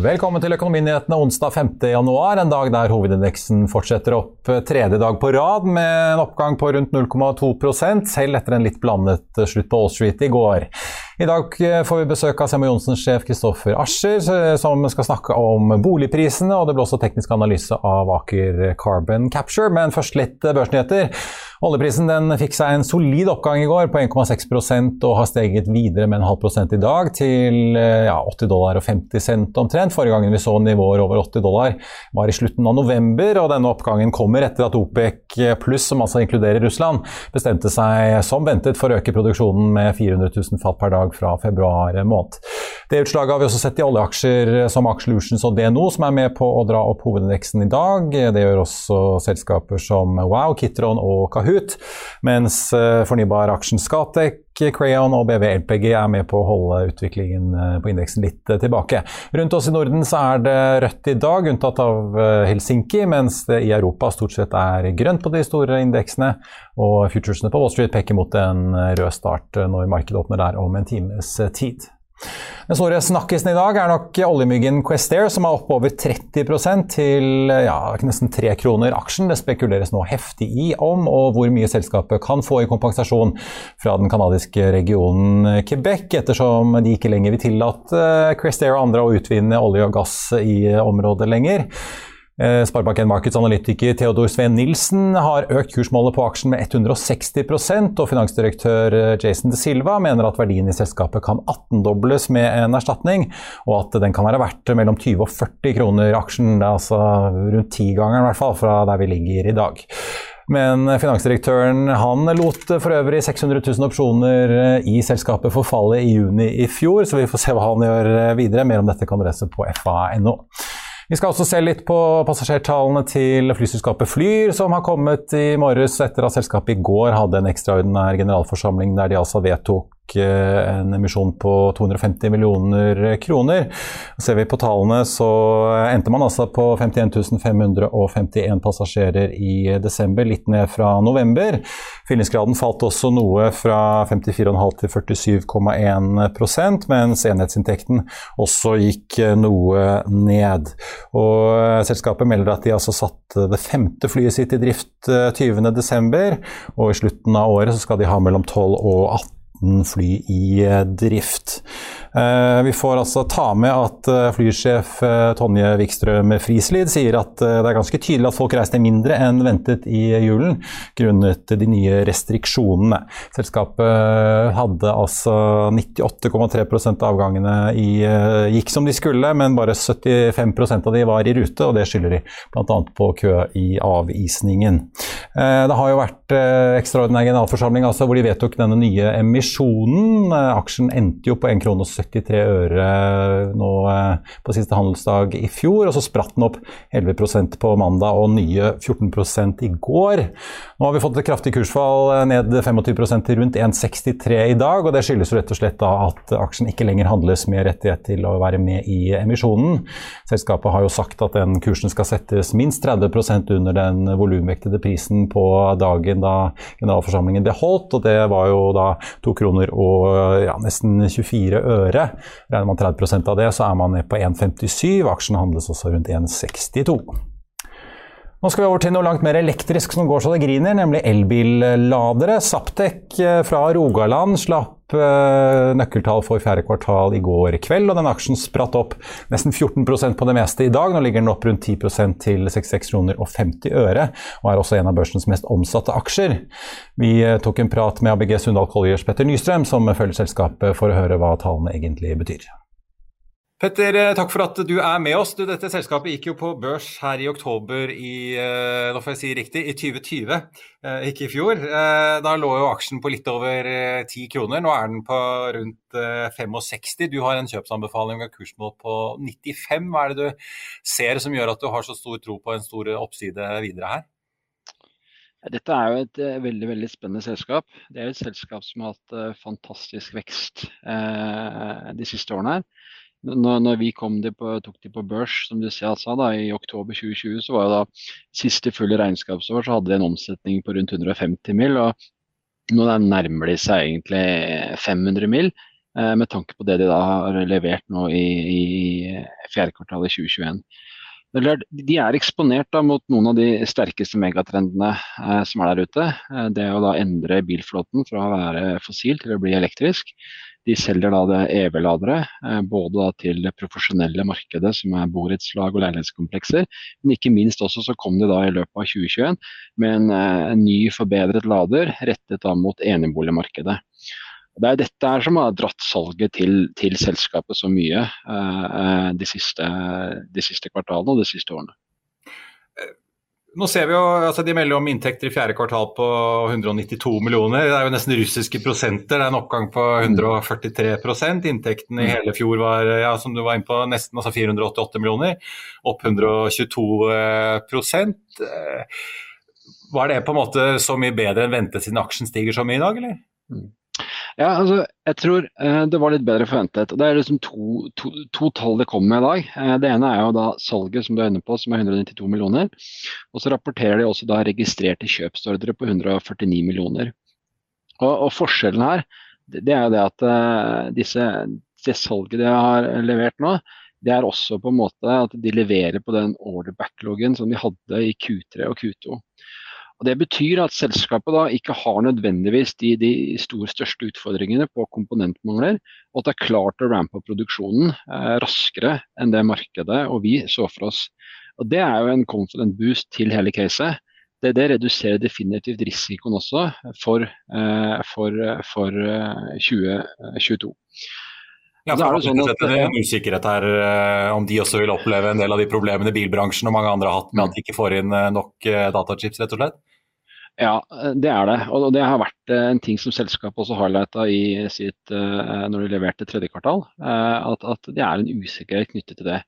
Velkommen til Økonominyhetene onsdag 5.1, en dag der hovedindeksen fortsetter opp tredje dag på rad med en oppgang på rundt 0,2 selv etter en litt blandet slutt på All Street i går. I dag får vi besøk av Semo Johnsen-sjef Kristoffer Ascher, som skal snakke om boligprisene, og det blir også teknisk analyse av Aker Carbon Capture. Men først litt børsnyheter. Oljeprisen fikk seg en solid oppgang i går på 1,6% og har steget videre med en halv prosent i dag til ja, 80 dollar og 50 cent omtrent. Forrige gangen vi så nivåer over 80 dollar var i slutten av november, og denne oppgangen kommer etter at OPEC pluss, som altså inkluderer Russland, bestemte seg som ventet for å øke produksjonen med 400 000 fat per dag fra februar måned. Det utslaget har vi også sett i oljeaksjer som Aksjelutions og DNO, som er med på å dra opp hovedindeksen i dag. Det gjør også selskaper som Wow, Kitron og Kahoot mens eh, fornybaraksjen Scatec, Crayon og BV LPG er med på å holde utviklingen eh, på indeksen litt eh, tilbake. Rundt oss i Norden så er det rødt i dag, unntatt av Helsinki, mens det i Europa stort sett er grønt på de store indeksene. Og futuresene på Wall Street peker mot en rød start når markedet åpner der om en times tid. Den store snakkisen i dag er nok oljemyggen Questair, som er opp over 30% til ja, nesten 3 kroner aksjen. Det spekuleres nå heftig i om og hvor mye selskapet kan få i kompensasjon fra den canadiske regionen Quebec, ettersom de ikke lenger vil tillate Questair og andre å utvinne olje og gass i området lenger. Eh, Sparebank1 Markets analytiker Theodor Sveen Nilsen har økt kursmålet på aksjen med 160 og finansdirektør eh, Jason De Silva mener at verdien i selskapet kan 18-dobles med en erstatning, og at den kan være verdt mellom 20 og 40 kroner aksjen. Det er altså rundt tigangeren i hvert fall fra der vi ligger i dag. Men finansdirektøren han lot for øvrig 600 000 opsjoner eh, i selskapet forfalle i juni i fjor, så vi får se hva han gjør videre. Mer om dette kan du lese på fa.no. Vi skal også se litt på passasjertallene til flyselskapet Flyr, som har kommet i morges etter at selskapet i går hadde en ekstraordinær generalforsamling der de altså vedtok en emisjon på 250 millioner kroner. Ser vi på tallene, så endte man altså på 51 551 passasjerer i desember, litt ned fra november. Fyllingsgraden falt også noe fra 54,5 til 47,1% mens enhetsinntekten også gikk noe ned. Og selskapet melder at de altså satte det femte flyet sitt i drift 20.12., og i slutten av året så skal de ha mellom 12 og 18 18 fly i eh, drift. Eh, vi får altså ta med at eh, flysjef Tonje Wikstrøm Frislid sier at det er ganske tydelig at folk reiste mindre enn ventet i julen, grunnet de nye restriksjonene. Selskapet hadde altså 98,3 av avgangene i, gikk som de skulle, men bare 75% av de var i rute, og det skylder de bl.a. på kø i avisningen. Det har jo vært ekstraordinær generalforsamling altså, hvor de vedtok denne nye emisjonen. Eh, aksjen endte jo på 1,70 krone 73 øre nå eh, på siste handelsdag i fjor, og så spratt den opp 11% på mandag og nye 14 i går. Nå har vi fått et kraftig kursfall eh, ned 25% til rundt 1,63 i dag, og det skyldes rett og slett at aksjen ikke lenger handles med rettighet til å være med i emisjonen. Selskapet har jo sagt at den kursen skal settes minst 30% under den volumvektede prisen på dagen da generalforsamlingen ble holdt, og det var jo da 2 kroner og ja, nesten 24 øre. Regner man 30% av det, så er man ned på 1,57. Aksjen handles også rundt 1,62. Nå skal vi over til noe langt mer elektrisk som går så det griner, nemlig elbilladere. Saptek eh, fra Rogaland slapp eh, nøkkeltall for fjerde kvartal i går kveld, og den aksjen spratt opp nesten 14% på det meste i dag. Nå ligger den opp rundt 10% til 66 kroner og 50 øre, og er også en av børsens mest omsatte aksjer. Vi eh, tok en prat med ABG Sundal Colliers Petter Nystrøm, som følger selskapet, for å høre hva tallene egentlig betyr. Petter, eh, takk for at du er med oss. Du, dette selskapet gikk jo på børs her i oktober i eh, nå får jeg si riktig, i 2020, eh, ikke i fjor. Da lå jo aksjen på litt over 10 kroner. Nå er den på rundt 65. Du har en kjøpsanbefaling av kursmål på 95. Hva er det du ser som gjør at du har så stor tro på en stor oppside videre her? Dette er jo et veldig veldig spennende selskap. Det er et selskap som har hatt fantastisk vekst de siste årene. her. Når, når, vi de på, tok de på børs, som du sa, da, i oktober 2020, så var jo da siste fulle regnskapsår så hadde de en omsetning på rundt 150 mill. og Nå nærmer de seg egentlig 500 mill. med tanke på det de da har levert nå i, i fjerde kvartal i 2021. De er eksponert da, mot noen av de sterkeste megatrendene eh, som er der ute. Eh, det å da endre bilflåten fra å være fossil til å bli elektrisk. De selger da det EV-ladere, eh, både til det profesjonelle markedet, som er borettslag og leilighetskomplekser. Men ikke minst også så kom de da i løpet av 2021 med en, eh, en ny forbedret lader rettet da mot eneboligmarkedet. Det er dette her som har dratt salget til, til selskapet så mye uh, de, siste, de, siste, kvartalene og de siste årene. Nå ser vi jo, altså De melder om inntekter i fjerde kvartal på 192 millioner. Det er jo nesten russiske prosenter. Det er en oppgang på 143% Inntekten i mm. hele fjor var ja, som du var inne på, nesten altså 488 millioner. Opp 122% Var det på en måte så mye bedre enn ventet siden aksjen stiger så mye i dag, eller? Ja, altså, jeg tror eh, det var litt bedre forventet. Det er liksom to, to, to tall det kommer med i dag. Eh, det ene er jo da salget som du er inne på, som er 192 millioner. Og så rapporterer de også da registrerte kjøpsordre på 149 millioner. Og, og forskjellen her, det, det, er jo det at eh, disse, det salget de har levert nå, det er også på en måte at de leverer på den order backlogen som de hadde i Q3 og Q2. Og Det betyr at selskapet da ikke har nødvendigvis de, de store, største utfordringene på komponentmangler, og at det er klart å rampe opp produksjonen eh, raskere enn det markedet og vi så for oss. Og Det er jo en confident boost til hele caset. Det, det reduserer definitivt risikoen også for, eh, for, for 2022. Eh, ja, for det er sånn at, en usikkerhet her eh, om de også vil oppleve en del av de problemene bilbransjen og mange andre har hatt med at de ikke får inn eh, nok datachips, rett og slett? Ja, det er det. Og det har vært eh, en ting som selskapet også highlighta i sitt eh, når de leverte tredje kvartal. Eh, at, at, det er en usikkerhet knyttet til det.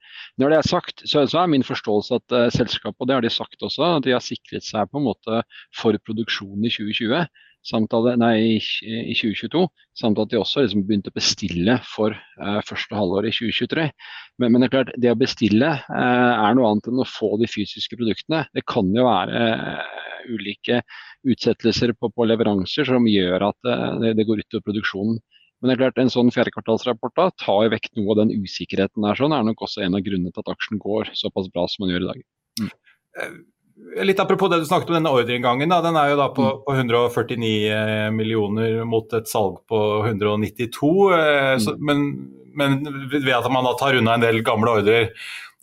Når det er sagt, så, er min forståelse at selskapet, og det har de sagt også, at de har sikret seg på en måte for produksjonen i 2020 samt at, nei, i 2022, samt at de også liksom begynte å bestille for uh, første halvår i 2023. Men, men, det er klart, det å bestille uh, er noe annet enn å få de fysiske produktene. Det kan jo være uh, ulike utsettelser på, på, leveranser som gjør at det, det går utover produksjonen. Men det er klart, en sånn fjerdekvartalsrapport da, tar vekk noe av den usikkerheten der. sånn, er nok også en av grunnene til at aksjen går såpass bra som den gjør i dag. Mm. Litt apropos det du snakket om denne ordreinngangen. Den er jo da på, mm. på, 149 eh, millioner mot et salg på 192. Eh, så, mm. men, men, ved at man da tar unna en del gamle ordrer,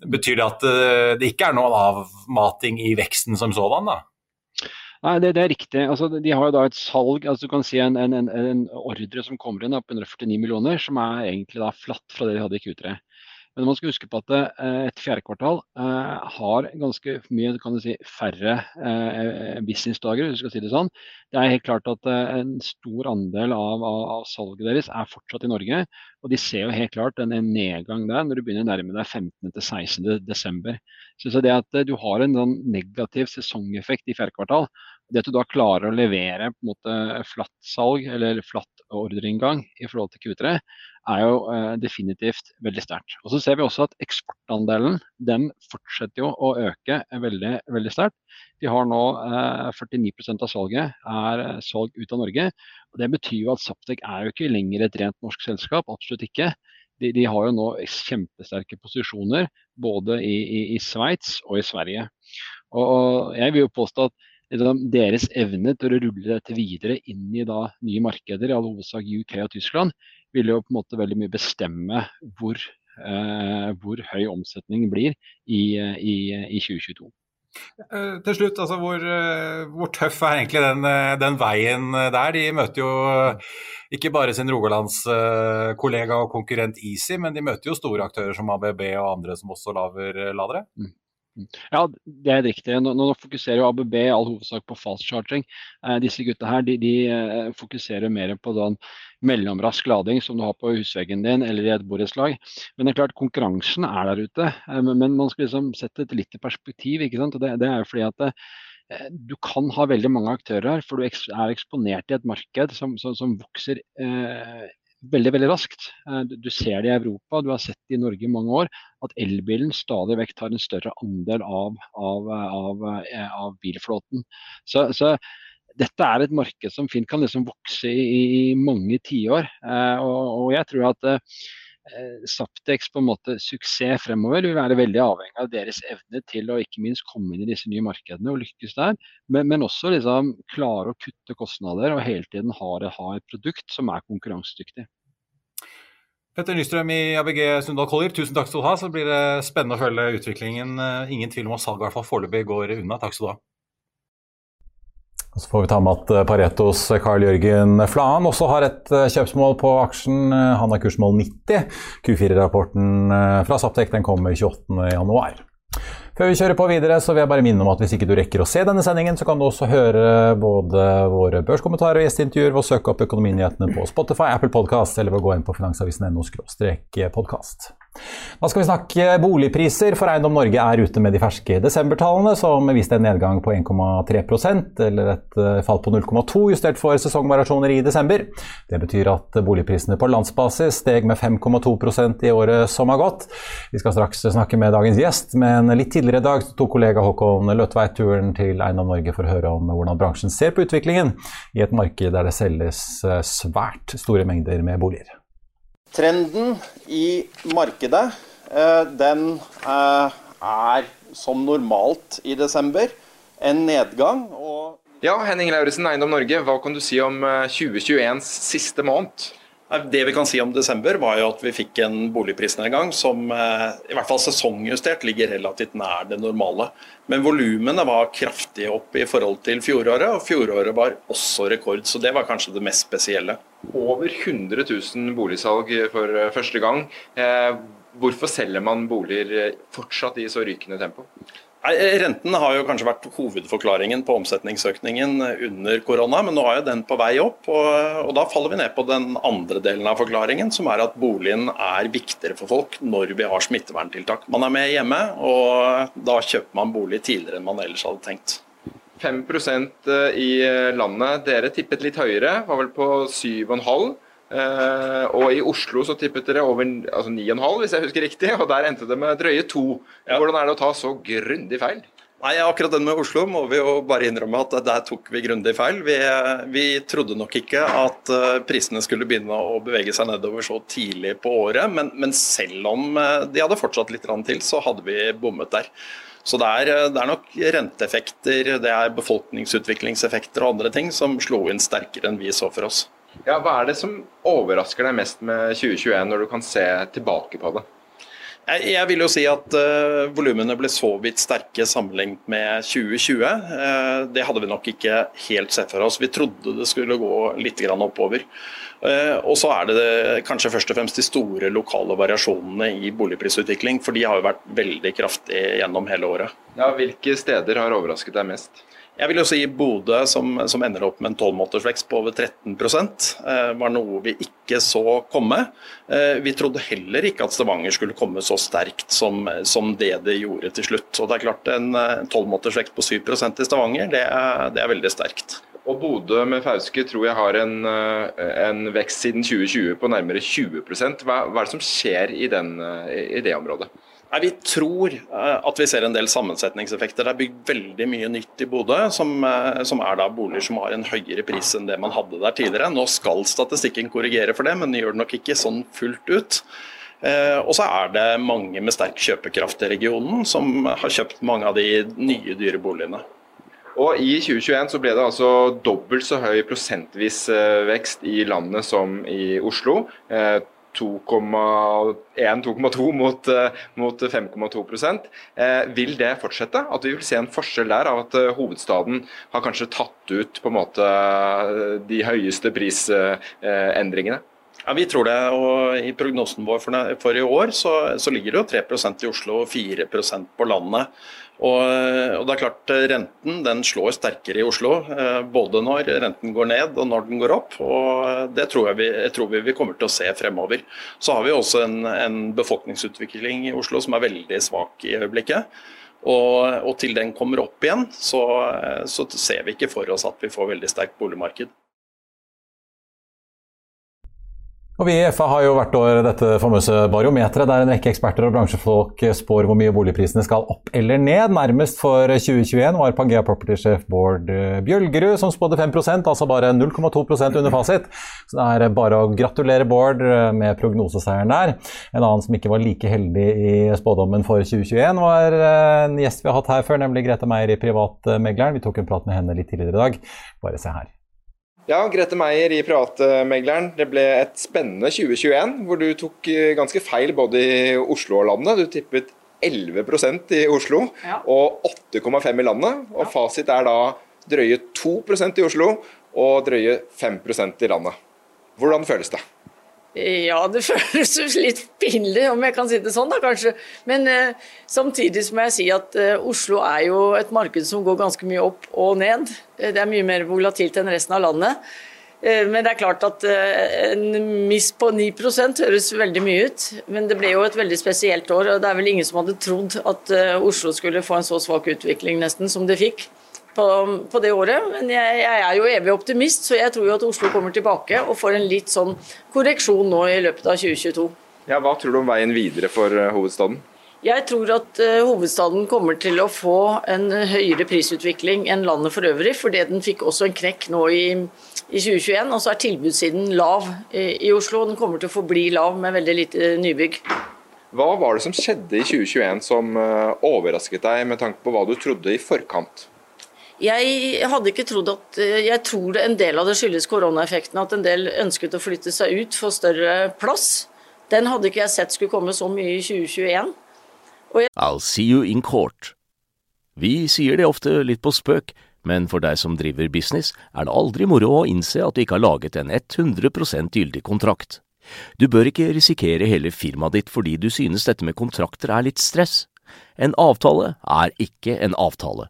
betyr det at eh, det ikke er noen avmating i veksten som sådan? da? Nei, det, det, er riktig. Altså, de har jo da et salg, altså du kan si en, en, en, ordre som kommer inn på 149 millioner, som er egentlig da flatt fra det de hadde i Q3. Men man skal huske på at eh, et fjerde kvartal eh, har ganske mye kan du si, færre eh, businessdager. hvis du skal si Det sånn. Det er helt klart at en stor andel av, av, salget deres er fortsatt i Norge. Og de ser jo helt klart en, nedgang der når du begynner å nærme deg 15. til 16. desember. Så, så det at du har en sånn negativ sesongeffekt i fjerde kvartal, det at du da klarer å levere på en måte flatt salg eller flatt ordreinngang i forhold til Q3, er jo eh, definitivt veldig sterkt. Og Så ser vi også at eksportandelen den fortsetter jo å øke veldig, veldig sterkt. De har nå eh, 49% av salget er eh, salg ut av Norge. og Det betyr jo at Saptek er jo ikke lenger et rent norsk selskap, absolutt ikke. De, de har jo nå kjempesterke posisjoner både i, i, i Sveits og i Sverige. Og, og Jeg vil jo påstå at deres evne til å rulle dette videre inn i da, nye markeder, i all hovedsak UK og Tyskland, vil jo på en måte veldig mye bestemme hvor, eh, hvor høy omsetning blir i, i, i 2022. Uh, til slutt, altså, hvor, uh, hvor, tøff er egentlig den, uh, den, veien der? De møter jo ikke bare sin Rogalandskollega og konkurrent Easy, men de møter jo store aktører som ABB og andre som også lager ladere. Mm. Ja, det er riktig. Nå, nå fokuserer jo ABB i all hovedsak på fast charging. Eh, disse gutta her de, de eh, fokuserer mer på den mellomrask lading som du har på husveggen din eller i et borettslag. Men det er klart konkurransen er der ute. Eh, men, men, man skal liksom sette det litt i perspektiv. ikke sant? Og det, det er jo fordi at det, eh, du kan ha veldig mange aktører her, for du er eksponert i et marked som, som, som vokser eh, veldig veldig raskt. Eh, du ser det i Europa, du har sett det i Norge i mange år, at elbilen stadig vekk tar en større andel av, av, av, eh, av bilflåten. Så, så, dette er et marked som fint kan liksom vokse i, i mange tiår. Eh, og, og jeg tror at Saptex på en måte suksess fremover vil være veldig avhengig av deres evne til å ikke minst komme inn i disse nye markedene og lykkes der. Men, men også liksom klare å kutte kostnader og hele tiden ha, ha et produkt som er konkurransedyktig. Petter Nystrøm i ABG Sundal Collier, tusen takk skal du ha. Så blir det spennende å følge utviklingen. Eh, ingen tvil om at salget i hvert fall foreløpig går unna. Takk skal du ha. Og så får vi ta med at eh, Paretos Carl Jørgen Flaan også har et eh, kjøpsmål på aksjen. Han har kursmål 90. Q4-rapporten fra Saptek den kommer 28.1. Før vi kjører på videre, så vil jeg bare minne om at hvis ikke du rekker å se denne sendingen, så kan du også høre både våre børskommentarer og gjesteintervjuer ved å søke opp Økonominyhetene på Spotify, Apple Podcast eller ved å gå inn på finansavisen.no podkast. Da skal vi snakke boligpriser, for Eiendom Norge er ute med de ferske desembertallene, som viste en nedgang på 1,3% eller et eh, fall på 0,2 justert for sesongvariasjoner i desember. Det betyr at boligprisene på landsbasis steg med 5,2% i året som har gått. Vi skal straks snakke med dagens gjest, men litt tidligere i dag tok kollega Håkon Løtveit turen til Eiendom Norge for å høre om hvordan bransjen ser på utviklingen i et marked der det selges eh, svært store mengder med boliger. Trenden i markedet eh, den eh, er som normalt i desember en nedgang. ja, Henning Lauritzen, Eiendom Norge, hva kan du si om 2021s eh, siste måned? Det vi kan si om desember, var jo at vi fikk en boligprisnedgang som i hvert fall sesongjustert ligger relativt nær det normale. Men volumene var kraftig opp i forhold til fjoråret, og fjoråret var også rekord. Så det var kanskje det mest spesielle. Over 100 000 boligsalg for eh, første gang. Eh, hvorfor selger man boliger eh, fortsatt i så rykende tempo? Renten har jo kanskje vært hovedforklaringen på omsetningsøkningen under korona, men nå er jo den på vei opp. Og, og, da faller vi ned på den andre delen av forklaringen, som er at boligen er viktigere for folk når vi har smitteverntiltak. Man er med hjemme, og da kjøper man bolig tidligere enn man ellers hadde tenkt. 5 eh, i eh, landet. Dere tippet litt høyere, var vel på 7,5. Uh, og i Oslo så tippet dere over altså 9,5, hvis jeg husker riktig. Og der endte det med drøye 2. Ja. Hvordan er det å ta så grundig feil? Nei, Akkurat den med Oslo må vi jo bare innrømme at der tok vi grundig feil. Vi, vi trodde nok ikke at prisene skulle begynne å bevege seg nedover så tidlig på året. Men, men selv om de hadde fortsatt litt til, så hadde vi bommet der. Så det er, eh, det er, nok renteeffekter, det er befolkningsutviklingseffekter og andre ting som slo inn sterkere enn vi så for oss. Ja, Hva er det som overrasker deg mest med 2021, når du kan se tilbake på det? Jeg vil jo si at uh, volumene ble så vidt sterke sammenlignet med 2020. Uh, det hadde vi nok ikke helt sett for oss. Vi trodde det skulle gå litt oppover. Uh, og så er det, det kanskje først og fremst de store lokale variasjonene i boligprisutvikling. For de har jo vært veldig kraftige gjennom hele året. Ja, Hvilke steder har overrasket deg mest? Jeg vil jo si Bodø, som, som ender opp med en tolvmånedersvekst på over 13 eh, var noe vi ikke så komme. Eh, vi trodde heller ikke at Stavanger skulle komme så sterkt som, som det det gjorde til slutt. Og det er klart En tolvmånedersvekst på 7% i Stavanger, det er, det er veldig sterkt. Og Bodø med Fauske tror jeg har en, eh, en, vekst siden 2020 på nærmere 20 hva, hva er det som skjer i, den, eh, i det området? Nei, Vi tror eh, at vi ser en del sammensetningseffekter. Det er bygd veldig mye nytt i Bodø, som, eh, som, er da boliger som har en høyere pris enn det man hadde der tidligere. Nå skal statistikken korrigere for det, men det gjør det nok ikke sånn fullt ut. Eh, og så er det mange med sterk kjøpekraft i regionen som har kjøpt mange av de nye, dyre boligene. Og I 2021 så ble det altså dobbelt så høy prosentvis vekst i landet som i Oslo. 2,1-2,2 mot, eh, mot 5,2 eh, Vil det fortsette? At vi vil se en forskjell der av at eh, hovedstaden har kanskje tatt ut på en måte de høyeste prisendringene? Ja, Vi tror det. og I prognosen vår for i år så, så, ligger det jo 3% i Oslo og 4% på landet. Og, og, det er klart Renten den slår sterkere i Oslo, eh, både når renten går ned og når den går opp. og Det tror jeg vi, jeg tror vi, vi kommer til å se fremover. Så har vi også en, en befolkningsutvikling i Oslo som er veldig svak i øyeblikket. Og, og til den kommer opp igjen, så, så ser vi ikke for oss at vi får veldig sterkt boligmarked. Og Vi i FA har jo hvert år dette famøse barometeret, der en rekke eksperter og bransjefolk spår hvor mye boligprisene skal opp eller ned. Nærmest for 2021 var Pangea Property-sjef Bård eh, Bjølgerud som spådde 5% altså bare 0,2 under fasit. Så det er bare å gratulere Bård eh, med prognoseseieren der. En annen som ikke var like heldig i spådommen for 2021, var eh, en gjest vi har hatt her før, nemlig Grete Meier i Privatmegleren. Vi tok en prat med henne litt tidligere i dag. Bare se her. Ja, Grete Meier i Privatmegleren. Det ble et spennende 2021, hvor du tok eh, ganske feil både i Oslo og landet. Du tippet 11% i Oslo ja. og 8,5 i landet. Og ja. fasit er da drøye 2% i Oslo og drøye 5% i landet. Hvordan føles det? Ja, det føles litt pinlig, om jeg kan si det sånn, da kanskje. Men eh, samtidig må jeg si at eh, Oslo er jo et marked som går ganske mye opp og ned. Eh, det er mye mer volatilt enn resten av landet. Eh, men det er klart at eh, en miss på 9% høres veldig mye ut. Men det ble jo et veldig spesielt år, og det er vel ingen som hadde trodd at Oslo skulle få en så svak utvikling nesten som det fikk på, på det året. Men jeg, jeg, er jo evig optimist, så jeg tror jo at Oslo kommer tilbake og får en litt sånn korreksjon nå i løpet av 2022. Ja, Hva tror du om veien videre for uh, hovedstaden? Jeg tror at uh, hovedstaden kommer til å få en høyere prisutvikling enn landet for øvrig, fordi den fikk også en knekk nå i, i 2021. Og så er tilbudssiden lav i, i Oslo. Den kommer til å forbli lav med veldig lite nybygg. Hva var det som skjedde i 2021 som uh, overrasket deg, med tanke på hva du trodde i forkant? Jeg hadde ikke trodd at eh, Jeg tror en del av det skyldes koronaeffekten. At en del ønsket å flytte seg ut for større plass. Den hadde ikke jeg sett skulle komme så mye i 2021. Jeg... I'll see you in court. Vi sier det ofte litt på spøk, men for deg som driver business, er det aldri moro å innse at du ikke har laget en 100% gyldig kontrakt. Du bør ikke risikere hele firmaet ditt fordi du synes dette med kontrakter er litt stress. En avtale er ikke en avtale.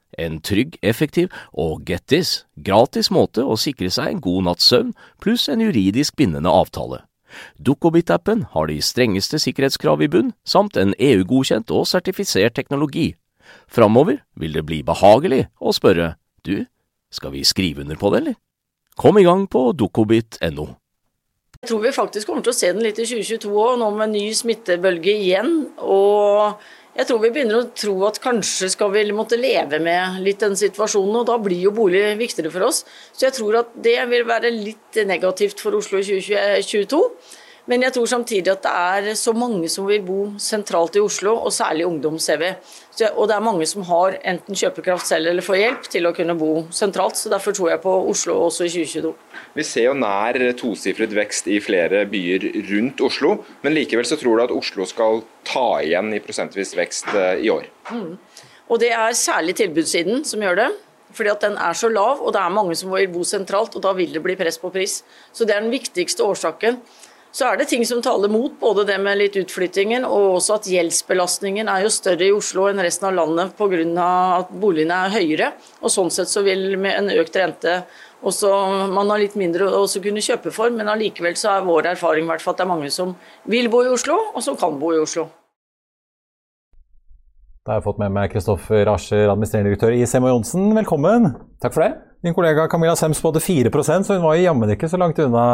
en trygg, effektiv og get this, gratis måte å sikre seg en god natts søvn pluss en juridisk bindende avtale. Dukkobit-appen har de strengeste sikkerhetskrav i bunn, samt en EU-godkjent og sertifisert teknologi. Framover vil det bli behagelig å spørre du, skal vi skrive under på det, eller? Kom i gang på dukkobit.no. Jeg tror vi faktisk kommer til å se den litt i 2022 òg, nå med ny smittebølge igjen. og jeg tror vi begynner å tro at kanskje skal vi måtte leve med litt den situasjonen, og da blir jo bolig viktigere for oss. Så jeg tror at det vil være litt negativt for Oslo i 2022. Men jeg tror samtidig at det er så mange som vil bo sentralt i Oslo, og særlig ungdom, ser vi. Og det er mange som har enten kjøpekraft selv eller får hjelp til å kunne bo sentralt. Så derfor tror jeg på Oslo også i 2022. Vi ser jo nær tosifret vekst i flere byer rundt Oslo, men likevel så tror du at Oslo skal ta igjen i prosentvis vekst eh, i år? Mm. Og det er særlig tilbudssiden som gjør det. Fordi at den er så lav, og det er mange som vil bo sentralt, og da vil det bli press på pris. Så det er den viktigste årsaken. Så er det ting som taler mot, både det med litt utflyttingen og også at gjeldsbelastningen er jo større i Oslo enn resten av landet pga. at boligene er høyere. Og sånn sett så vil med en økt rente også man har litt mindre å kunne kjøpe for, men allikevel så er vår erfaring hvert at det er mange som vil bo i Oslo, og som kan bo i Oslo. Da har jeg fått med meg Kristoffer Ascher, administrerende direktør i Semo Johnsen. Velkommen. Takk for det. Din kollega Camilla Sem spådde 4% så hun var jammen ikke så langt unna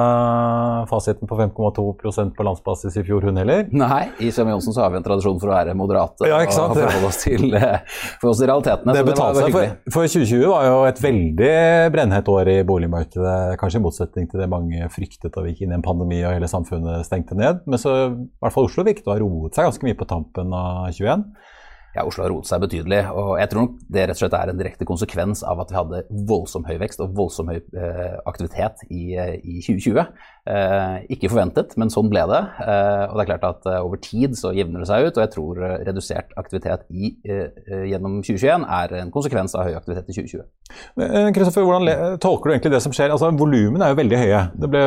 fasiten på 5,2% på landsbasis i fjor, hun heller. Nei, i Sem Johnsen så har vi en tradisjon for å være moderate ja, og forholde oss til, eh, for oss til realitetene. Det betalte seg, for, for 2020 var jo et veldig brennhett år i boligmarkedet. Kanskje i motsetning til det mange fryktet da vi gikk inn i en pandemi og hele samfunnet stengte ned. Men så i hvert fall Oslo virket å ha roet seg ganske mye på tampen av 2021. ja, Oslo har roet seg betydelig. og Jeg tror nok det rett og slett er en direkte konsekvens av at vi hadde voldsom høy vekst og voldsom høy eh, aktivitet i, i 2020. Eh, ikke forventet, men sånn ble det. Eh, og det er klart at eh, over tid så jevner det seg ut, og jeg tror eh, redusert aktivitet i, eh, gjennom 2021 er en konsekvens av høy aktivitet i 2020. Kristoffer, Hvordan tolker du egentlig det som skjer? Altså, Volumene er jo veldig høye. Det ble,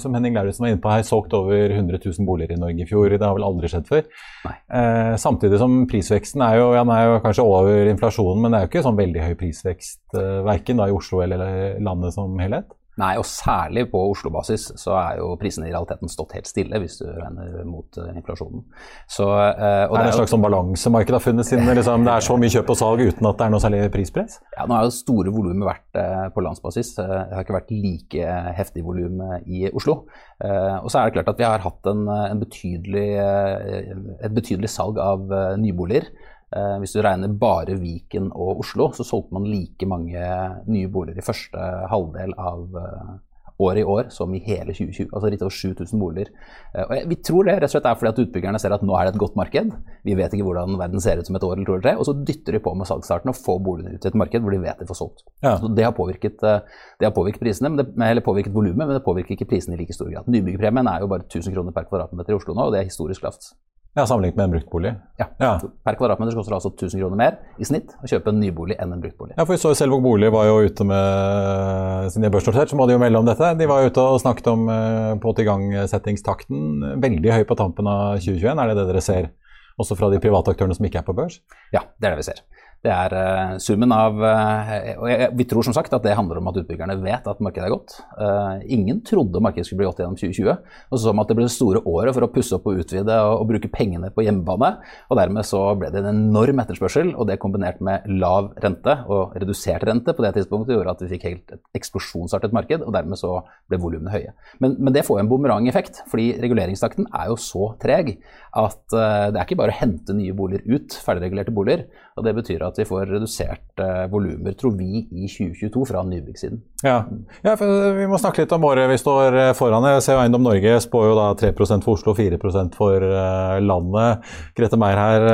som Henning Lauritzen var inne på her, solgt over 100 000 boliger i Norge i fjor. Det har vel aldri skjedd før. Eh, samtidig som prisveksten er jo, ja, er jo, kanskje over inflasjonen, men det er jo ikke sånn veldig høy prisvekst eh, verken i Oslo eller landet som helhet? Nei, og særlig på Oslo-basis så er jo prisene i realiteten stått helt stille, hvis du regner mot uh, inflasjonen. Så, uh, er det, det en slags sånn balansemarked har funnet siden liksom, det er så mye kjøp og salg uten at det er noe særlig prispress? Ja, nå har jo store volumer vært uh, på landsbasis. det har ikke vært like heftig volum i Oslo. og så er det klart at vi har hatt en, en betydelig, et betydelig salg av nyboliger. Eh, hvis du regner bare Viken og Oslo, så solgte man like mange nye boliger i første halvdel av eh, året i år som i hele 2020. Altså litt over 7000 boliger. Eh, og vi tror det rett og slett er fordi at utbyggerne ser at nå er det et godt marked. Vi vet ikke hvordan verden ser ut som et år eller to eller tre. Og så dytter de på med salgsstarten og får boligene ut i et marked hvor de vet de får solgt. Ja. Så det har påvirket, det har påvirket prisene, men det, eller påvirket volumet, men det påvirker ikke prisene i like stor grad. Nybyggerpremien er jo bare 1000 kroner per kvadratmeter i Oslo nå, og det er historisk lavt. Ja, Sammenlignet med en bruktbolig? Ja. ja. Per kvadratmeter koster det altså 1000 kroner mer i snitt å kjøpe en nybolig enn en bruktbolig. Ja, for vi så Selvåg Bolig var jo ute med sine er børsnotert, så må de jo melde om dette. De var jo ute og snakket om eh, på tilgangsettingstakten. Veldig høy på tampen av 2021. Er det det dere ser også fra de private aktørene som ikke er på børs? Ja, det er det vi ser. Det er uh, summen av uh, og Vi tror som sagt at det handler om at utbyggerne vet at markedet er godt. Uh, ingen trodde markedet skulle bli godt gjennom 2020. Og så som at det ble det store året for å pusse opp og utvide og, bruke pengene på hjemmebane. Og dermed så ble det en enorm etterspørsel, og det kombinert med lav rente og redusert rente på det tidspunktet gjorde at vi fikk helt et eksplosjonsartet marked, og dermed så ble volumene høye. Men, men, det får en bumerangeffekt, fordi reguleringstakten er jo så treg at det er ikke bare å hente nye boliger ut, ferdigregulerte boliger. Og det betyr at vi får reduserte volumer, tror vi, i 2022 fra nybyggsiden. Ja. ja vi må snakke litt om året vi står eh, foran. Jeg ser Eiendom Norge spår jo da 3% for Oslo, og 4 for eh, landet. Grete Meier her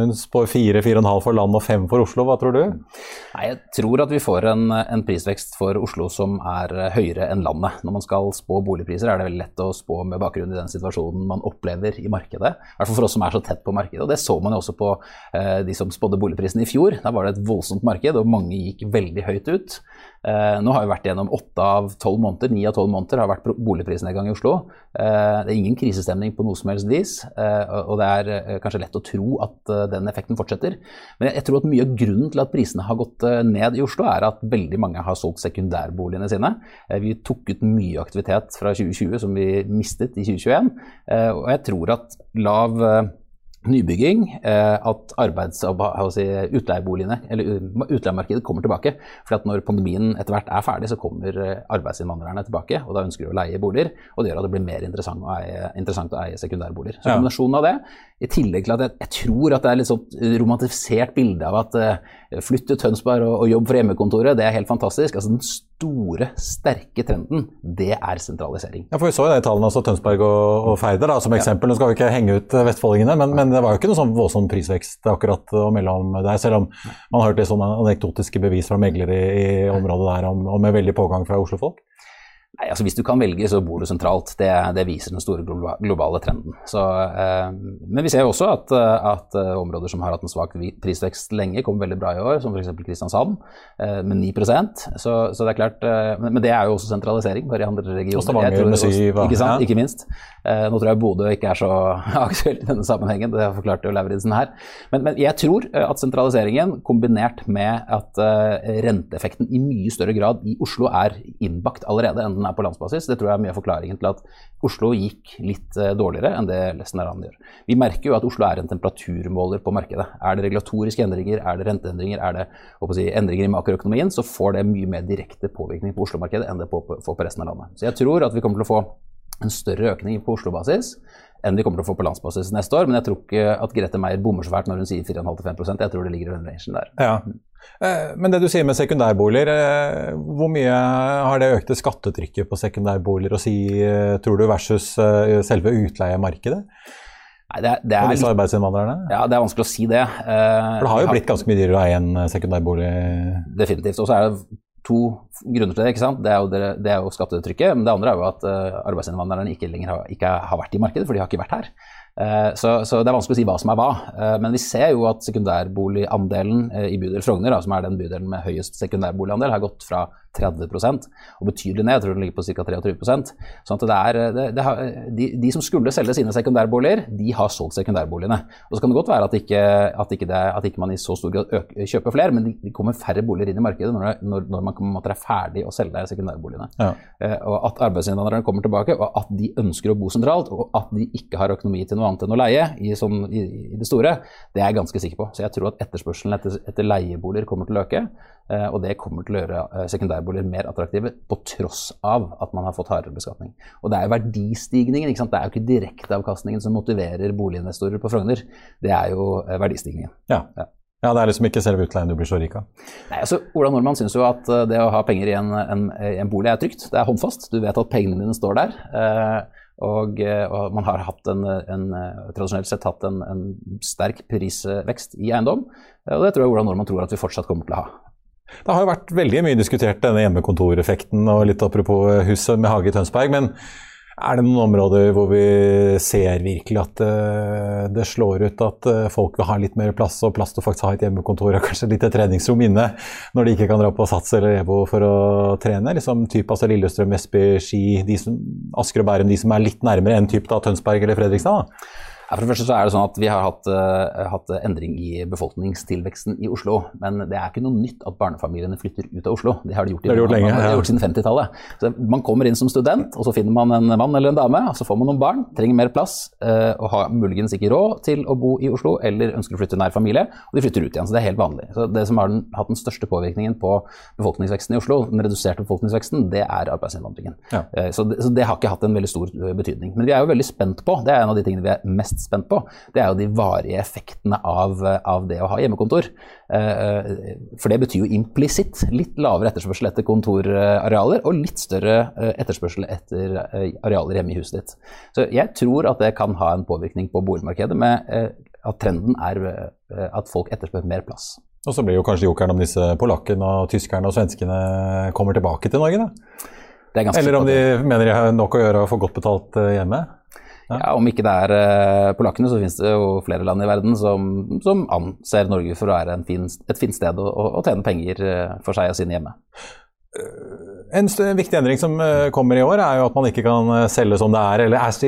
hun spår 4-4,5 for landet og 5 for Oslo. Hva tror du? Nei, jeg tror at vi får en, en, prisvekst for Oslo som er eh, høyere enn landet. Når man skal spå boligpriser, er det veldig lett å spå med bakgrunn i den situasjonen man opplever i markedet. I hvert fall for oss som er så tett på markedet. og Det så man jo også på eh, de som spådde boligprisen i fjor. Da var det et voldsomt marked, og mange gikk veldig høyt ut. Eh, nå har vi vært gjennom åtte av tolv måneder, ni av tolv måneder har vært boligprisnedgang i Oslo. Eh, det er ingen krisestemning på noe som helst vis, eh, og det er kanskje lett å tro at den effekten fortsetter. Men jeg tror at mye av grunnen til at prisene har gått ned i Oslo, er at veldig mange har solgt sekundærboligene sine. vi tok ut mye aktivitet fra 2020 som vi mistet i 2021, og jeg tror at lav nybygging, eh, at arbeids- si, utleieboligene, eller utleiemarkedet kommer tilbake. For at når pandemien etter hvert er ferdig, så kommer eh, arbeidsinnvandrerne tilbake. Og da ønsker de å leie boliger, og det gjør at det blir mer interessant å eie, interessant å eie sekundærboliger. Så kombinasjonen av det, i tillegg til at jeg, jeg tror at det er litt sånn romantisert bilde av at uh, flytt til Tønsberg og, og, jobb for hjemmekontoret, det er helt fantastisk. Altså Den store, sterke trenden, det er sentralisering. Ja, for Vi så jo det i tallene, altså Tønsberg og, og Færder som eksempel. Nå skal vi ikke henge ut vestfoldingene, men, men, det var jo ikke noe sånn voldsom prisvekst akkurat og mellom der. Selv om man har hørt litt sånne anekdotiske bevis fra meglere i, i området der om, om med veldig pågang fra Oslo-folk. Nei, altså Hvis du kan velge, så bor du sentralt. Det, det viser den store globale trenden. Så, eh, men vi ser jo også at, at, eh, områder som har hatt en svak prisvekst lenge, kommer veldig bra i år, som f.eks. Kristiansand, eh, med 9 så, så det er klart, eh, men, det er jo også sentralisering bare i andre regioner. Og Stavanger med syv. Ikke, sant? ikke minst. Eh, nå tror jeg Bodø ikke er så aktuelt i denne sammenhengen, det forklarte jo Lauritzen her. Men, men, jeg tror eh, at sentraliseringen kombinert med at renteeffekten i mye større grad i Oslo er innbakt allerede enn den er på landsbasis. Det tror jeg er mye av forklaringen til at Oslo gikk litt uh, dårligere enn det resten av landet gjør. Vi merker jo at Oslo er en temperaturmåler på markedet. Er det regulatoriske endringer, er det renteendringer, er det si, endringer i makroøkonomien, så får det mye mer direkte påvirkning på Oslo-markedet enn det får på resten av landet. Så jeg tror at vi kommer til å få en større økning på Oslo-basis enn vi kommer til å få på landsbasis neste år. Men jeg tror ikke at Grete Meier bommer så fælt når hun sier 4,5-5 Jeg tror det ligger i den rangen der. Ja. Eh, men det du sier med sekundærboliger, eh, hvor mye har det økte skattetrykket på sekundærboliger å si, eh, tror du, versus selve utleiemarkedet? Nei, det, er, det, er, og disse arbeidsinnvandrerne? ja, det er vanskelig å si det. For det har jo blitt ganske mye dyrere å eie en sekundærbolig. Definitivt. Og så er det to grunner til det. ikke sant? Det er jo, det, det er jo skattetrykket, men det andre er jo at uh, arbeidsinnvandrerne ikke lenger har, ikke har vært i markedet, for de har ikke vært her. Eh, så, så det er vanskelig å si hva som er hva. Eh, men vi ser jo at sekundærboligandelen eh, i bydel Frogner, da, som er den bydelen med høyest sekundærboligandel, har gått fra 30% og betydelig ned. Jeg tror den ligger på ca. 23 sånn det er, det, det har, de, de, som skulle selge sine sekundærboliger, de har solgt sekundærboligene. Og Så kan det godt være at ikke, at ikke, det, at ikke man i så stor grad øker, kjøper flere, men det de kommer færre boliger inn i markedet når, når, når man måte, er ferdig å selge sekundærboligene. Ja. Og At arbeidsinnvandrerne kommer tilbake, og at de ønsker å bo sentralt, og at de ikke har økonomi til noe annet enn å leie i, sånn, i, i det store, det er jeg ganske sikker på. Så jeg tror at etterspørselen etter, etter leieboliger kommer til å øke. Eh, og det kommer til å gjøre eh, sekundærboliger mer attraktive, på tross av at man har fått hardere beskatning. Og det er jo verdistigningen, ikke sant? det er jo ikke direkteavkastningen som motiverer boliginvestorer på Frogner, det er jo eh, verdistigningen. Ja. ja. Ja, Det er liksom ikke selve utleien du blir så rik av? Nei, altså, Ola Nordmann syns jo at det å ha penger i en, en, en, bolig er trygt. Det er håndfast. Du vet at pengene dine står der. Eh, og, og, man har en, en, tradisjonelt sett hatt en, en sterk prisvekst i eiendom. Og det tror jeg Ola Nordmann tror at vi fortsatt kommer til å ha. Det har jo vært veldig mye diskutert denne hjemmekontoreffekten, og litt apropos huset med hage i Tønsberg. men er det noen områder hvor vi ser virkelig at uh, det slår ut at uh, folk vil ha litt mer plass, og plass til å faktisk ha et hjemmekontor og kanskje et treningsrom inne når de ikke kan dra på Sats eller EVO for å trene? Liksom typ altså Lillestrøm, Vestby, Ski, Asker og Bærum, de som er litt nærmere enn typ da, Tønsberg eller Fredrikstad? da? For det første så er det sånn at Vi har hatt, uh, hatt, endring i befolkningstilveksten i Oslo. Men det er ikke noe nytt at barnefamiliene flytter ut av Oslo. Det har de gjort, i, det gjort, lenge, man, ja. gjort siden 50-tallet. Man kommer inn som student, og så finner man en mann eller en dame. og Så får man noen barn, trenger mer plass uh, og har muligens ikke råd til å bo i Oslo eller ønsker å flytte nær familie, og de flytter ut igjen. så Det er helt vanlig. Så Det som har den, hatt den største påvirkningen på befolkningsveksten i Oslo, den reduserte befolkningsveksten, det er arbeidsinnvandringen. Ja. Uh, så, det, så det har ikke hatt en veldig stor betydning. Men vi er jo veldig spent på, det er en av de tingene vi er mest spent på, det er jo de varige effektene av, av det å ha hjemmekontor. Eh, for det betyr jo implisitt litt lavere etterspørsel etter kontorarealer og litt større eh, etterspørsel etter eh, arealer hjemme i huset ditt. Så jeg tror at det kan ha en påvirkning på boligmarkedet med at trenden er at folk etterspør mer plass. Og så blir jo kanskje jokeren om disse polakkene og tyskerne og svenskene kommer tilbake til Norge, da? Eller om de mener de har nok å gjøre og får godt betalt hjemme? Ja, Om ikke det er uh, polakkene, så finnes det jo flere land i verden som, som anser Norge for å være fin, et fint sted å, å, tjene penger uh, for seg og sine hjemme. Eh, en viktig endring som kommer i år, er jo at man ikke kan selge som det er, eller as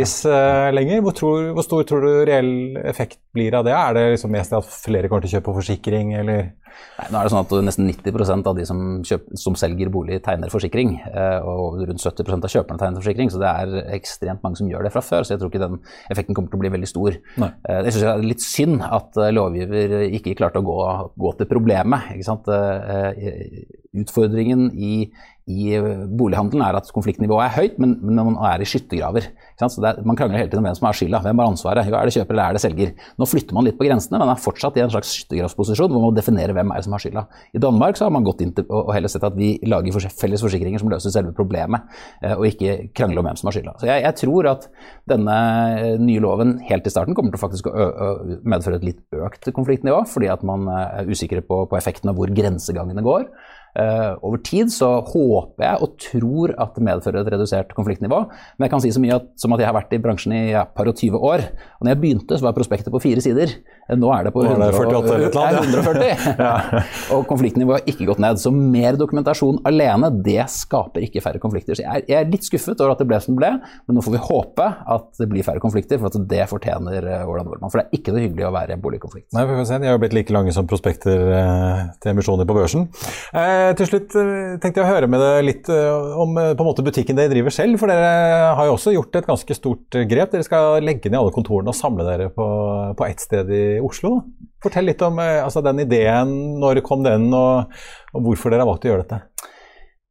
lenger. Hvor, tror, hvor, stor tror du reell effekt blir av det? Er det liksom mest at flere kommer til å kjøpe forsikring, eller? Nei, nå er det sånn at Nesten 90% av de som, kjøper, som, selger bolig, tegner forsikring. Eh, og rundt 70% av kjøperne tegner forsikring. Så det er ekstremt mange som gjør det fra før. Så jeg tror ikke den effekten kommer til å bli veldig stor. Nei. Eh, jeg synes det er litt synd at eh, lovgiver ikke klarte å gå, gå til problemet. Utfordringen i i eh, bolighandelen er at konfliktnivået er høyt, men, men man er i skyttergraver. Er, man krangler hele tiden om hvem som har skylda, hvem har ansvaret. Er det kjøper eller er det selger? Nå flytter man litt på grensene, men er fortsatt i en slags skyttergravsposisjon hvor man må definere hvem er som har skylda. I Danmark har man gått inn til og heller sett at vi lager felles forsikringer som løser selve problemet, eh, og ikke krangler om hvem som har skylda. Så jeg, jeg, tror at denne eh, nye loven helt i starten kommer til å faktisk å medføre et litt økt konfliktnivå, fordi at man er usikre på, på effekten av hvor grensegangene går. Uh, over tid så håper jeg og tror at det medfører et redusert konfliktnivå. Men jeg kan si så mye at, som at jeg har vært i bransjen i ja, par og 20 år. Og når jeg begynte, så var prospektet på fire sider. Uh, nå er det på 100, 48, eller uh, 140. ja. Og konfliktnivået har ikke gått ned. Så mer dokumentasjon alene, det skaper ikke færre konflikter. Så jeg er, jeg er, litt skuffet over at det ble som det ble, men nå får vi håpe at det blir færre konflikter, for at det fortjener Åland Nordmann. For det er ikke noe hyggelig å være i en boligkonflikt. Nei, vi får se. De har jo blitt like lange som prospekter til emisjoner på børsen. Eh, Eh, til slutt eh, tenkte jeg å høre med deg litt eh, om på en måte butikken dere driver selv. For dere har jo også gjort et ganske stort grep. Dere skal legge ned alle kontorene og samle dere på, på ett sted i Oslo. Da. Fortell litt om altså, den ideen. Når kom den, og, og hvorfor dere har valgt å gjøre dette?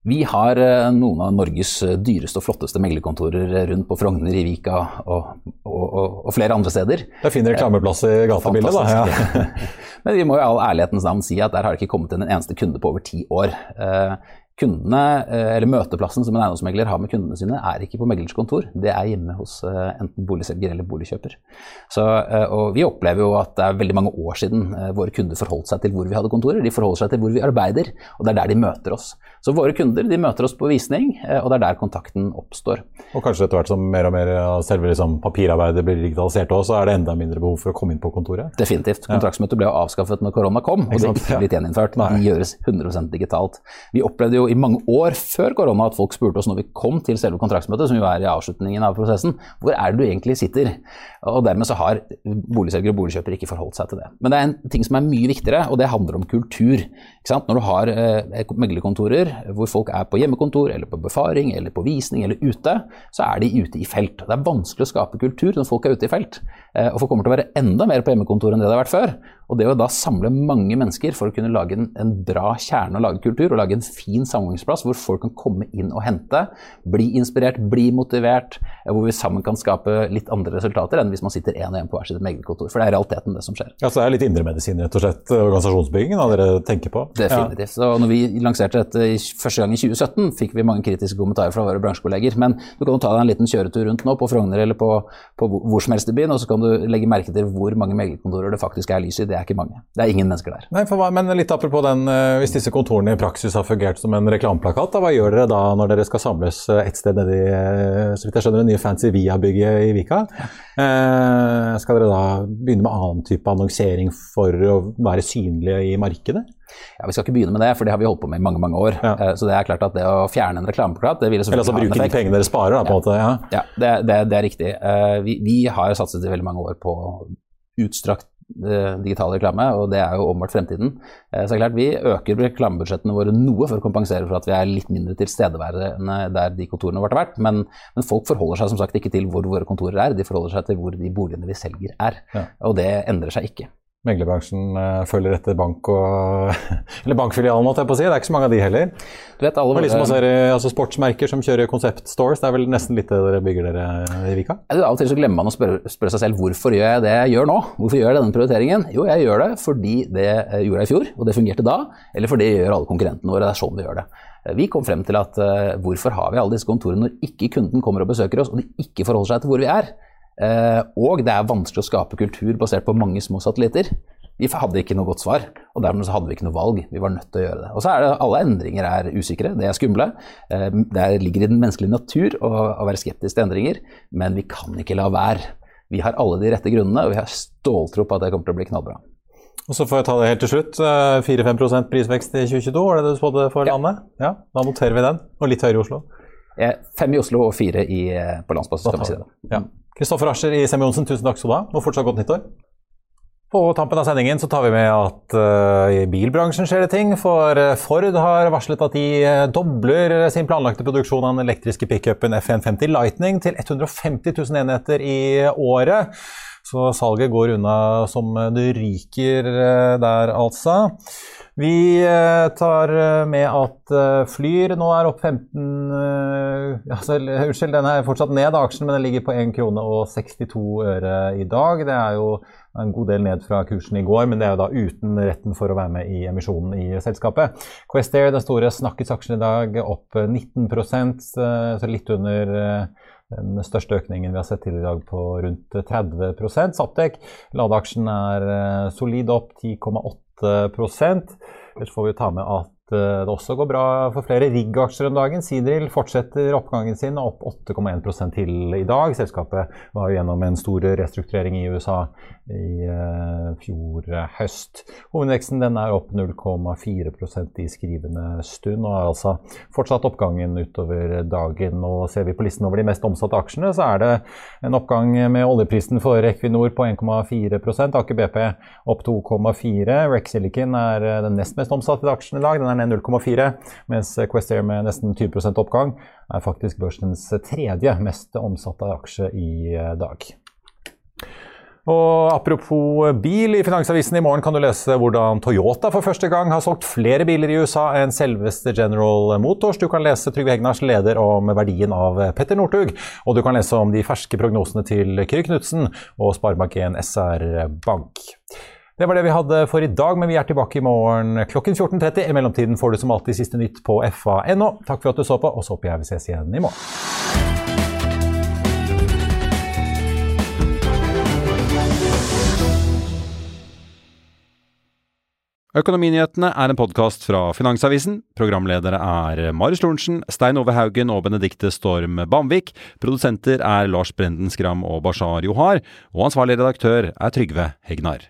Vi har noen av Norges dyreste og flotteste meglerkontorer rundt på Frogner, i Vika og, og, og, og flere andre steder. Det er fin reklameplass i gatebildet, da. Ja. Men vi må jo i all ærlighetens navn si at der har det ikke kommet inn en eneste kunde på over ti år. Kundene, eh, eller møteplassen som en eiendomsmegler har med kundene sine, er ikke på meglers kontor. Det er hjemme hos eh, enten boligselger eller boligkjøper. Så, eh, og vi opplever jo at det er veldig mange år siden våre kunder forholdt seg til hvor vi hadde kontorer. De forholder seg til hvor vi arbeider, og det er der de møter oss. Så våre kunder de møter oss på visning, og det er der kontakten oppstår. Og kanskje etter hvert som mer og mer av selve liksom, papirarbeidet blir digitalisert også, så er det enda mindre behov for å komme inn på kontoret? Definitivt. Kontraktsmøtet ble avskaffet når korona kom, og det er ikke blitt gjeninnført. De gjøres 100% digitalt. Vi opplevde jo i mange år før korona at folk spurte oss når vi kom til selve kontraktsmøtet, som jo er i avslutningen av prosessen, hvor er det du egentlig sitter? Og dermed så har boligselger og boligkjøper ikke forholdt seg til det. Men det er en ting som er mye viktigere, og det handler om kultur. Når du har eh, meglerkontorer hvor folk er på hjemmekontor eller på befaring eller på visning eller ute, så er de ute i felt. Det er vanskelig å skape kultur når folk er ute i felt. Eh, og folk kommer til å være enda mer på hjemmekontor enn det det har vært før. Og det å da samle mange mennesker for å kunne lage en, en bra kjerne og lage kultur, og lage en fin samgangsplass hvor folk kan komme inn og hente, bli inspirert, bli motivert, eh, hvor vi sammen kan skape litt andre resultater enn hvis man sitter én og én på hver sitt meglerkontor. For det er realiteten det som skjer. Ja, Så det er litt indremedisin, rett og slett, organisasjonsbyggingen dere tenker på? Definitivt. Ja. Så når vi lanserte dette første gang i 2017, fikk vi mange kritiske kommentarer fra våre bransjekolleger. Men du kan jo ta deg en liten kjøretur rundt nå på Frogner eller på, på hvor som helst i byen, og så kan du legge merke til hvor mange meglerkontorer det faktisk er lys i. Det er ikke mange. Det er ingen mennesker der. Nei, hva, men litt apropos den, eh, Hvis disse kontorene i praksis har fungert som en reklameplakat, hva gjør dere da når dere skal samles eh, et sted nedi eh, så vidt jeg skjønner, det nye fancy Via-bygget i Vika? Eh, skal dere da begynne med annen type annonsering for å være synlige i markedet? Ja, Vi skal ikke begynne med det, for det har vi holdt på med i mange mange år. Ja. Så det er klart at det å fjerne en reklameplakat det vil Eller altså bruke de pengene dere sparer, da, på en måte. Ja, ja det, det, det, er riktig. Vi, vi har satset i veldig mange år på utstrakt digital reklame, og det er jo åpenbart fremtiden. Så så er klart Vi øker reklamebudsjettene våre noe for å kompensere for at vi er litt mindre tilstedeværende der de kontorene våre har vært. Men, men, folk forholder seg som sagt ikke til hvor våre kontorer er, de forholder seg til hvor de boligene vi selger er. Ja. Og det endrer seg ikke meglerbransjen uh, følger etter bank og Eller bankfilialen, måtte jeg på å si. Det er ikke så mange av de heller. Du vet, alle liksom ser, altså Sportsmerker som kjører konseptstores, det er vel nesten litt det dere bygger dere i Vika? Av og til så glemmer man å spørre, spørre, seg selv hvorfor gjør jeg det jeg gjør nå? Hvorfor gjør jeg denne prioriteringen? Jo, jeg gjør det fordi det eh, gjorde jeg i fjor, og det fungerte da. Eller fordi gjør alle konkurrentene våre. Det er sånn vi gjør det. Eh, vi kom frem til at hvorfor har vi alle disse kontorene når ikke kunden kommer og besøker oss, og de ikke forholder seg til hvor vi er? Uh, og det er vanskelig å skape kultur basert på mange små satellitter. Vi hadde ikke noe godt svar, og dermed så hadde vi ikke noe valg. Vi var nødt til å gjøre det. Og så er det alle endringer er usikre, det er skumle. Uh, det ligger i den menneskelige natur å, å være skeptisk til endringer, men vi kan ikke la være. Vi har alle de rette grunnene, og vi har ståltro på at det kommer til å bli knallbra. Og så får jeg ta det helt til slutt. 4-5% prisvekst i 2022, var det det du spådde for ja. landet? Ja, Da noterer vi den. Og litt høyere i Oslo. Fem i Oslo og fire i, på landsbasis. skal vi si det. Ja. Kristoffer Ascher i Semi Johnsen, tusen takk skal du ha, og fortsatt godt nyttår. På tampen av sendingen så tar vi med at uh, i bilbransjen skjer det ting. For eh, Ford har varslet at de uh, dobler sin planlagte produksjon av den elektriske pickupen F150 Lightning til 150 000 enheter i året. Så salget går unna som det ryker der, altså. Vi tar med at Flyr nå er opp 15 altså, Unnskyld, den er fortsatt ned, aksjen, men den ligger på 1 krone og 62 øre i dag. Det er jo en god del ned fra kursen i går, men det er jo da uten retten for å være med i emisjonen i selskapet. Questair, den store snakkis-aksjen i dag, opp 19% så litt under eh, den største økningen vi har sett til i dag på rundt 30 Saptek, ladeaksjen er eh, solid opp 10,8% Ellers får vi ta med at Eh, det også går bra for flere rigg-aksjer om dagen. Sidril fortsetter oppgangen sin, opp 8,1 til i dag. Selskapet var jo gjennom en stor restrukturering i USA i uh, fjor høst. Hovedveksten den er opp 0,4% i skrivende stund, og er altså fortsatt oppgangen utover dagen. Og ser vi på listen over de mest omsatte aksjene, så er det en oppgang med oljeprisen for Equinor på 1,4 Aker BP opp 2,4 Rex Silicon er den nest mest omsatte aksjen i dag. Den er ned 0,4, mens Questair med nesten 20% oppgang er faktisk børsens tredje mest omsatte aksje i eh, dag. Og Apropos bil, i Finansavisen i morgen kan du lese hvordan Toyota for første gang har solgt flere biler i USA enn selveste General Motors. Du kan lese Trygve Hegnars leder om verdien av Petter Northug. Og du kan lese om de ferske prognosene til Kyrre Knutsen og Sparebank1 SR Bank. Det var det vi hadde for i dag, men vi er tilbake i morgen klokken 14.30. I mellomtiden får du som alltid siste nytt på fa.no. Takk for at du så på, og så håper jeg vi ses igjen i morgen. Økonominyhetene er en podkast fra Finansavisen. Programledere er Marius Lorentzen, Stein Ove Haugen og Benedikte Storm Bamvik. Produsenter er Lars Brenden Skram og Bashar Johar. Og ansvarlig redaktør er Trygve Hegnar.